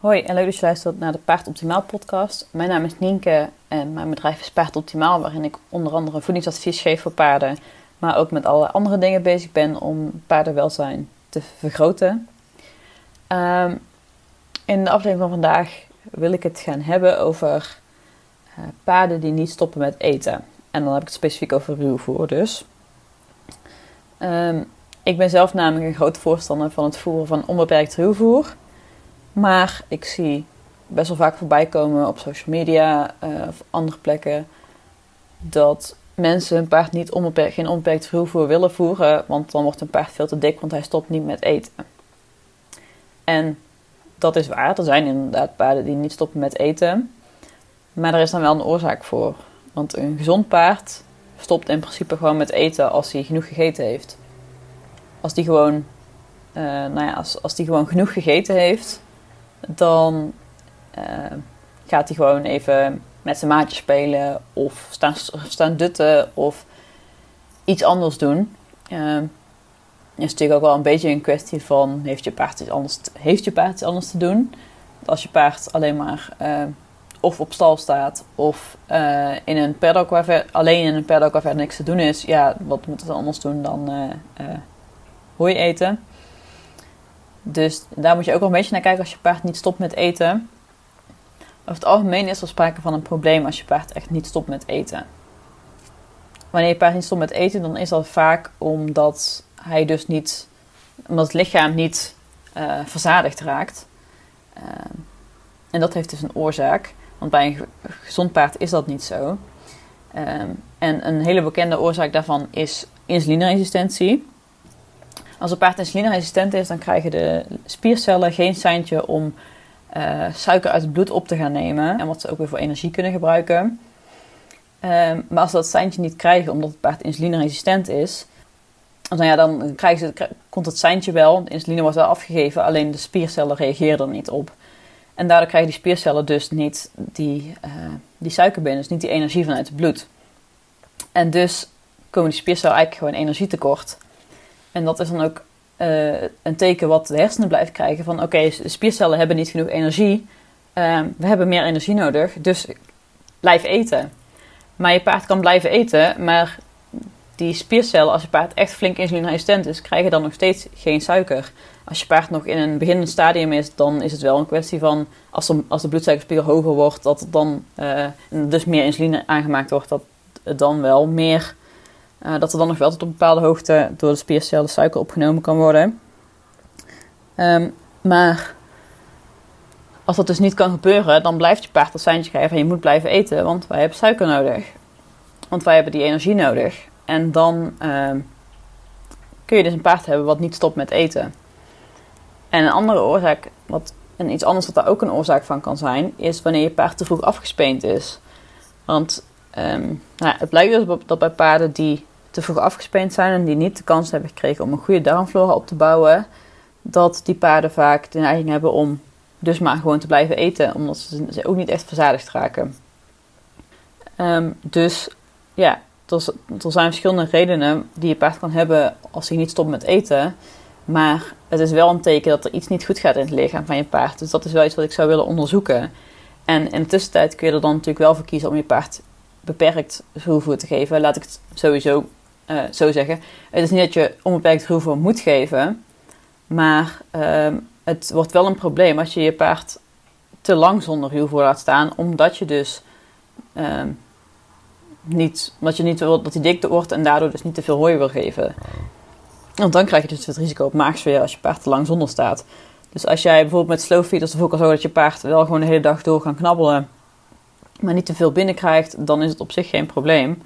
Hoi en leuk dat je luistert naar de Paard Optimaal podcast. Mijn naam is Nienke en mijn bedrijf is Paard Optimaal, waarin ik onder andere voedingsadvies geef voor paarden, maar ook met alle andere dingen bezig ben om paardenwelzijn te vergroten. Um, in de aflevering van vandaag wil ik het gaan hebben over uh, paarden die niet stoppen met eten. En dan heb ik het specifiek over ruwvoer dus. Um, ik ben zelf namelijk een groot voorstander van het voeren van onbeperkt ruwvoer. Maar ik zie best wel vaak voorbij komen op social media uh, of andere plekken dat mensen hun paard niet onbeperkt, geen onbeperkt willen voeren, want dan wordt een paard veel te dik, want hij stopt niet met eten. En dat is waar, er zijn inderdaad paarden die niet stoppen met eten, maar er is dan wel een oorzaak voor. Want een gezond paard stopt in principe gewoon met eten als hij genoeg gegeten heeft. Als die gewoon, uh, nou ja, als, als die gewoon genoeg gegeten heeft, dan uh, gaat hij gewoon even met zijn maatje spelen of staan, staan dutten of iets anders doen. Uh, is natuurlijk ook wel een beetje een kwestie van heeft je paard iets anders, heeft je paard iets anders te doen. als je paard alleen maar uh, of op stal staat of uh, in een paddock waar alleen in een paddock waar verder niks te doen is, ja, wat moet het anders doen dan hooi eten? Dus daar moet je ook wel een beetje naar kijken als je paard niet stopt met eten. Over het algemeen is er sprake van een probleem als je paard echt niet stopt met eten. Wanneer je paard niet stopt met eten, dan is dat vaak omdat hij dus niet, omdat het lichaam niet uh, verzadigd raakt. Uh, en dat heeft dus een oorzaak, want bij een gezond paard is dat niet zo. Uh, en een hele bekende oorzaak daarvan is insulineresistentie. Als een paard insulineresistent is, dan krijgen de spiercellen geen seintje om uh, suiker uit het bloed op te gaan nemen. En wat ze ook weer voor energie kunnen gebruiken. Um, maar als ze dat seintje niet krijgen, omdat het paard insulineresistent is, dan, ja, dan krijgen ze, komt het seintje wel. De insuline wordt wel afgegeven, alleen de spiercellen reageren er niet op. En daardoor krijgen die spiercellen dus niet die, uh, die suiker binnen, dus niet die energie vanuit het bloed. En dus komen die spiercellen eigenlijk gewoon energietekort. En dat is dan ook uh, een teken wat de hersenen blijft krijgen van oké, spiercellen hebben niet genoeg energie. Uh, we hebben meer energie nodig, dus blijf eten. Maar je paard kan blijven eten, maar die spiercellen, als je paard echt flink insulineresistent is, krijgen dan nog steeds geen suiker. Als je paard nog in een beginnend stadium is, dan is het wel een kwestie van als, de, als de bloedsuikerspiegel hoger wordt, dat dan uh, dus meer insuline aangemaakt wordt, dat dan wel meer uh, dat er dan nog wel tot op bepaalde hoogte door de spiercellen suiker opgenomen kan worden. Um, maar als dat dus niet kan gebeuren, dan blijft je paard dat seintje geven en je moet blijven eten, want wij hebben suiker nodig. Want wij hebben die energie nodig. En dan uh, kun je dus een paard hebben wat niet stopt met eten. En een andere oorzaak, wat, en iets anders wat daar ook een oorzaak van kan zijn, is wanneer je paard te vroeg afgespeend is. Want um, nou, het blijkt dus dat bij paarden die te vroeg afgespeend zijn en die niet de kans hebben gekregen om een goede darmflora op te bouwen, dat die paarden vaak de neiging hebben om dus maar gewoon te blijven eten, omdat ze, ook niet echt verzadigd raken. Um, dus ja, er, er, zijn verschillende redenen die je paard kan hebben als hij niet stopt met eten. Maar het is wel een teken dat er iets niet goed gaat in het lichaam van je paard. Dus dat is wel iets wat ik zou willen onderzoeken. En in de tussentijd kun je er dan natuurlijk wel voor kiezen om je paard beperkt ruwvoer te geven. Laat ik het sowieso uh, zo zeggen. Het is niet dat je onbeperkt ruwvoer moet geven, maar uh, het wordt wel een probleem als je je paard te lang zonder ruwvoer laat staan, omdat je dus uh, niet, omdat je niet wil dat hij dikte wordt en daardoor dus niet te veel hooi wil geven. Want dan krijg je dus het risico op maagsfeer als je paard te lang zonder staat. Dus als jij bijvoorbeeld met slow feeders ervoor kan zorgen dat je paard wel gewoon de hele dag door kan knabbelen, maar niet te veel binnenkrijgt, dan is het op zich geen probleem.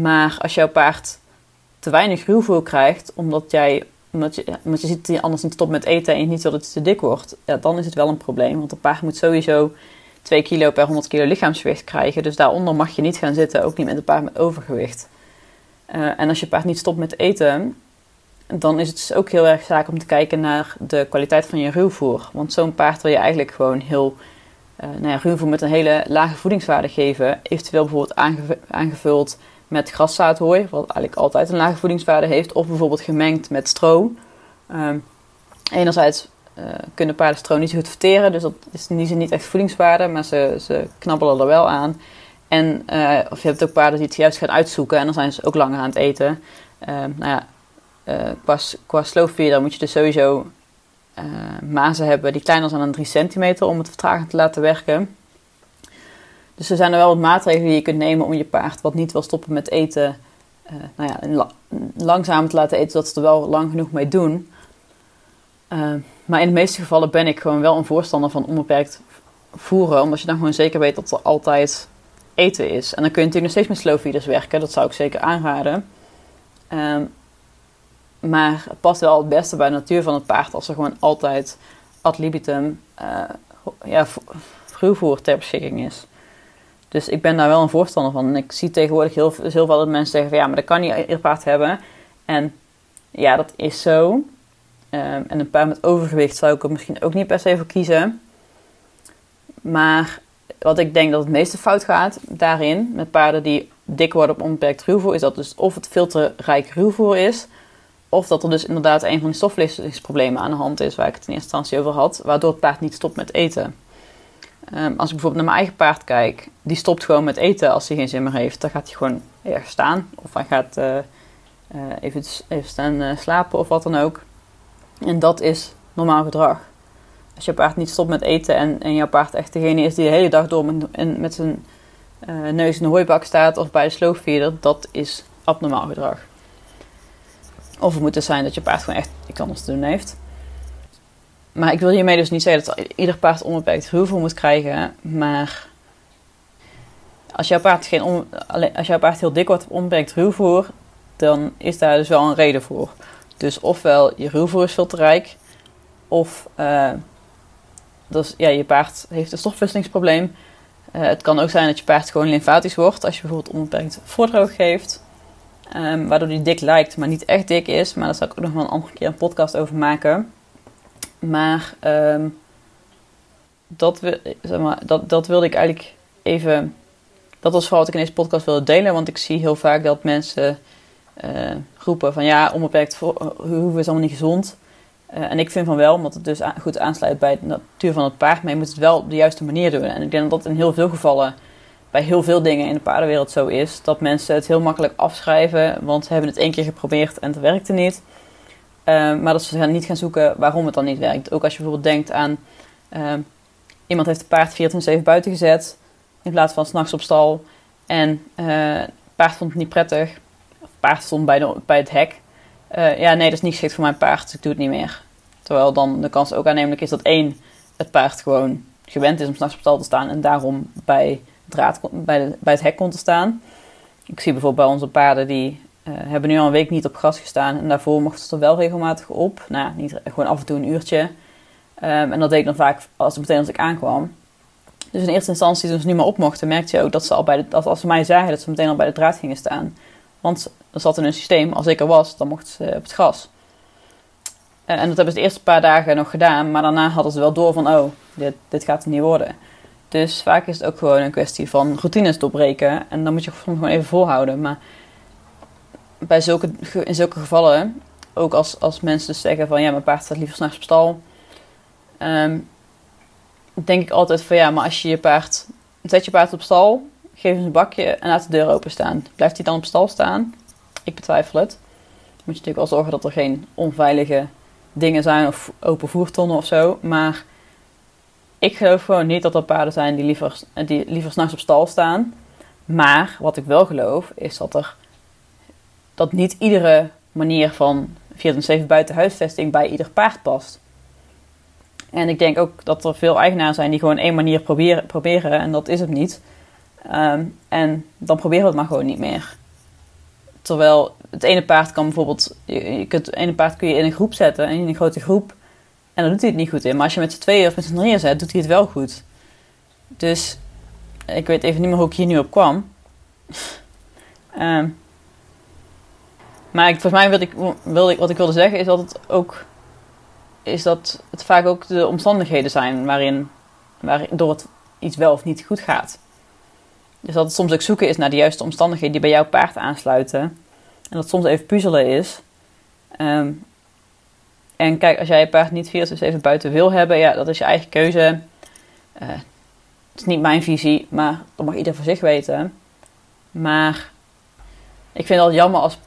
Maar als jouw paard te weinig ruwvoer krijgt, omdat jij omdat je, omdat je ziet dat hij anders niet stopt met eten en je niet wil dat hij te dik wordt, ja, dan is het wel een probleem. Want een paard moet sowieso 2 kilo per 100 kilo lichaamsgewicht krijgen. Dus daaronder mag je niet gaan zitten, ook niet met een paard met overgewicht. Uh, en als je paard niet stopt met eten, dan is het dus ook heel erg zaak om te kijken naar de kwaliteit van je ruwvoer. Want zo'n paard wil je eigenlijk gewoon heel uh, nou ja, ruwvoer met een hele lage voedingswaarde geven. Eventueel bijvoorbeeld aangevuld met graszaadhooi, wat eigenlijk altijd een lage voedingswaarde heeft, of bijvoorbeeld gemengd met stro. Um, enerzijds kunnen paarden stro niet goed verteren. Dus dat is in die niet echt voedingswaarde, maar ze, ze knabbelen er wel aan. En uh, of je hebt ook paarden die het juist gaan uitzoeken en dan zijn ze ook langer aan het eten. Uh, nou ja, uh, qua, qua sloofveer moet je dus sowieso mazen hebben die kleiner zijn dan 3 centimeter om het vertragend te laten werken. Dus er zijn er wel wat maatregelen die je kunt nemen om je paard wat niet wil stoppen met eten, nou ja, langzaam te laten eten, zodat ze er wel lang genoeg mee doen. maar in de meeste gevallen ben ik gewoon wel een voorstander van onbeperkt voeren, omdat je dan gewoon zeker weet dat er altijd eten is. En dan kun je natuurlijk nog steeds met slow feeders werken. Dat zou ik zeker aanraden. Um, maar het past wel het beste bij de natuur van het paard als er gewoon altijd ad libitum uh, ja, ter beschikking is. Dus ik ben daar wel een voorstander van. En ik zie tegenwoordig heel, heel veel dat mensen zeggen van ja, maar dat kan niet ieder paard hebben. En ja, dat is zo. Um, en een paard met overgewicht zou ik er misschien ook niet per se voor kiezen. Maar wat ik denk dat het meeste fout gaat daarin, met paarden die dik worden op onbeperkt ruwvoer, is dat dus of het veel te rijk ruwvoer is, of dat er dus inderdaad een van die stofwisselingsproblemen aan de hand is, waar ik het in eerste instantie over had, waardoor het paard niet stopt met eten. Um, als ik bijvoorbeeld naar mijn eigen paard kijk, die stopt gewoon met eten als hij geen zin meer heeft. Dan gaat hij gewoon ergens staan of hij gaat uh, uh, even, even staan uh, slapen of wat dan ook. En dat is normaal gedrag. Als je paard niet stopt met eten en, en jouw paard echt degene is die de hele dag door met, met zijn neus in de hooibak staat of bij de sloofveerder, dat is abnormaal gedrag. Of het moet dus zijn dat je paard gewoon echt iets anders te doen heeft. Maar ik wil hiermee dus niet zeggen dat ieder paard onbeperkt ruwvoer moet krijgen. Maar als jouw paard, geen on, als jouw paard heel dik wordt op onbeperkt ruwvoer, dan is daar dus wel een reden voor. Dus ofwel je ruwvoer is veel te rijk, of uh, dus ja, je paard heeft een stofwisselingsprobleem. Uh, het kan ook zijn dat je paard gewoon lymfatisch wordt als je bijvoorbeeld onbeperkt voordroog geeft. Um, waardoor die dik lijkt, maar niet echt dik is. Maar daar zal ik ook nog wel een andere keer een podcast over maken. Maar, um, dat, zeg maar dat, dat wilde ik eigenlijk even. Dat was vooral wat ik in deze podcast wilde delen. Want ik zie heel vaak dat mensen uh, roepen van ja, onbeperkt hoeven is allemaal niet gezond. Uh, en ik vind van wel, omdat het dus goed aansluit bij de natuur van het paard, maar je moet het wel op de juiste manier doen. En ik denk dat dat in heel veel gevallen, bij heel veel dingen in de paardenwereld zo is, dat mensen het heel makkelijk afschrijven, want ze hebben het één keer geprobeerd en het werkte niet. Uh, maar dat ze gaan niet gaan zoeken waarom het dan niet werkt. Ook als je bijvoorbeeld denkt aan, uh, iemand heeft het paard 24-7 buiten gezet, in plaats van s'nachts op stal. En het paard vond het niet prettig. Het paard stond bij, de, bij het hek. Uh, ja, nee, dat is niet geschikt voor mijn paard, dus ik doe het niet meer. Terwijl dan de kans ook aannemelijk is dat één, het paard gewoon gewend is om s'nachts op stal te staan en daarom bij, draad, bij, bij het hek kon te staan. Ik zie bijvoorbeeld bij onze paarden die uh, hebben nu al een week niet op gras gestaan en daarvoor mochten ze er wel regelmatig op. Nou, niet gewoon af en toe een uurtje. Um, en dat deed ik dan vaak als, meteen als ik aankwam. Dus in eerste instantie, toen ze niet meer op mochten, merkte je ook dat ze al bij de, dat als ze mij zagen, dat ze meteen al bij de draad gingen staan. Want er zat in een systeem, als ik er was, dan mochten ze op het gas. Eh, en dat hebben ze de eerste paar dagen nog gedaan, maar daarna hadden ze wel door van, oh, dit, dit gaat het niet worden. Dus vaak is het ook gewoon een kwestie van routines doorbreken. En dan moet je gewoon even volhouden. Maar bij zulke, in zulke gevallen, ook als, als mensen dus zeggen van, ja, mijn paard staat liever s'nachts op stal. Um, denk ik altijd van, ja, maar als je je paard, zet je paard op stal, geef hem een bakje en laat de deur openstaan. Blijft hij dan op stal staan? Ik betwijfel het. Dan moet je natuurlijk wel zorgen dat er geen onveilige dingen zijn of open voertonnen of zo. Maar ik geloof gewoon niet dat er paarden zijn die liever, die liever s'nachts op stal staan. Maar wat ik wel geloof is dat er dat niet iedere manier van 24-7 buitenhuisvesting bij ieder paard past. En ik denk ook dat er veel eigenaren zijn die gewoon één manier proberen, proberen en dat is het niet. Um, en dan proberen we het maar gewoon niet meer. Terwijl het ene paard kan bijvoorbeeld, je, het ene paard kun je in een groep zetten, in een grote groep, en dan doet hij het niet goed in. Maar als je met z'n tweeën of met z'n drieën zet, doet hij het wel goed. Dus ik weet even niet meer hoe ik hier nu op kwam. um, maar ik, volgens mij wilde ik, wilde wat ik wilde zeggen is dat het ook is dat het vaak ook de omstandigheden zijn waarin, waardoor het iets wel of niet goed gaat. Dus dat het soms ook zoeken is naar de juiste omstandigheden die bij jouw paard aansluiten. En dat soms even puzzelen is. Um, En kijk, als jij je paard niet 24-7 buiten wil hebben, ja, dat is je eigen keuze. Uh, het is niet mijn visie, maar dat mag ieder voor zich weten. Maar ik vind het jammer als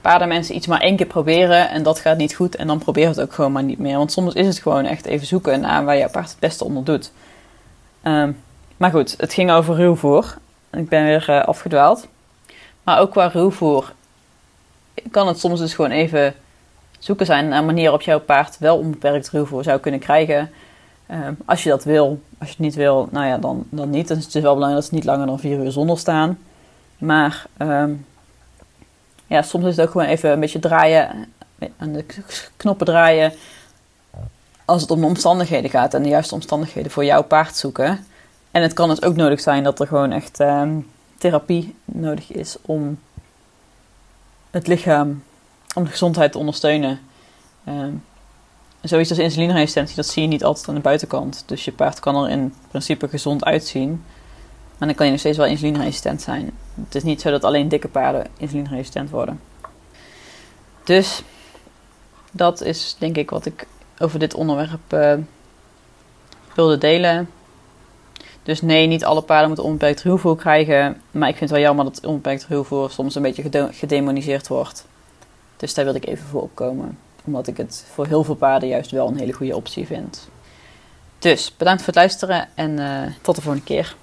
paardenmensen iets maar één keer proberen en dat gaat niet goed en dan probeer het ook gewoon maar niet meer. Want soms is het gewoon echt even zoeken naar waar je paard het beste onder doet. Um, maar goed, het ging over ruwvoer. Ik ben weer uh, afgedwaald. Maar ook qua ruwvoer kan het soms dus gewoon even zoeken zijn naar een manier waarop jouw paard wel onbeperkt ruwvoer zou kunnen krijgen. Um, als je dat wil. Als je het niet wil, nou ja, dan, dan niet. Dan is het wel belangrijk dat ze niet langer dan vier uur zonder staan. Maar um, ja, soms is het ook gewoon even een beetje draaien, aan de knoppen draaien. Als het om de omstandigheden gaat en de juiste omstandigheden voor jouw paard zoeken. En het kan dus ook nodig zijn dat er gewoon echt um, therapie nodig is om het lichaam, om de gezondheid te ondersteunen. Um, zoiets als insulineresistentie, dat zie je niet altijd aan de buitenkant. Dus je paard kan er in principe gezond uitzien. Maar dan kan je nog steeds wel insulineresistent zijn. Het is niet zo dat alleen dikke paarden insulineresistent worden. Dus dat is denk ik wat ik over dit onderwerp uh, wilde delen. Dus nee, niet alle paarden moeten onbeperkt ruwvoer krijgen. Maar ik vind het wel jammer dat onbeperkt ruwvoer soms een beetje gedemoniseerd wordt. Dus daar wil ik even voor opkomen. Omdat ik het voor heel veel paarden juist wel een hele goede optie vind. Dus bedankt voor het luisteren en uh, tot de volgende keer.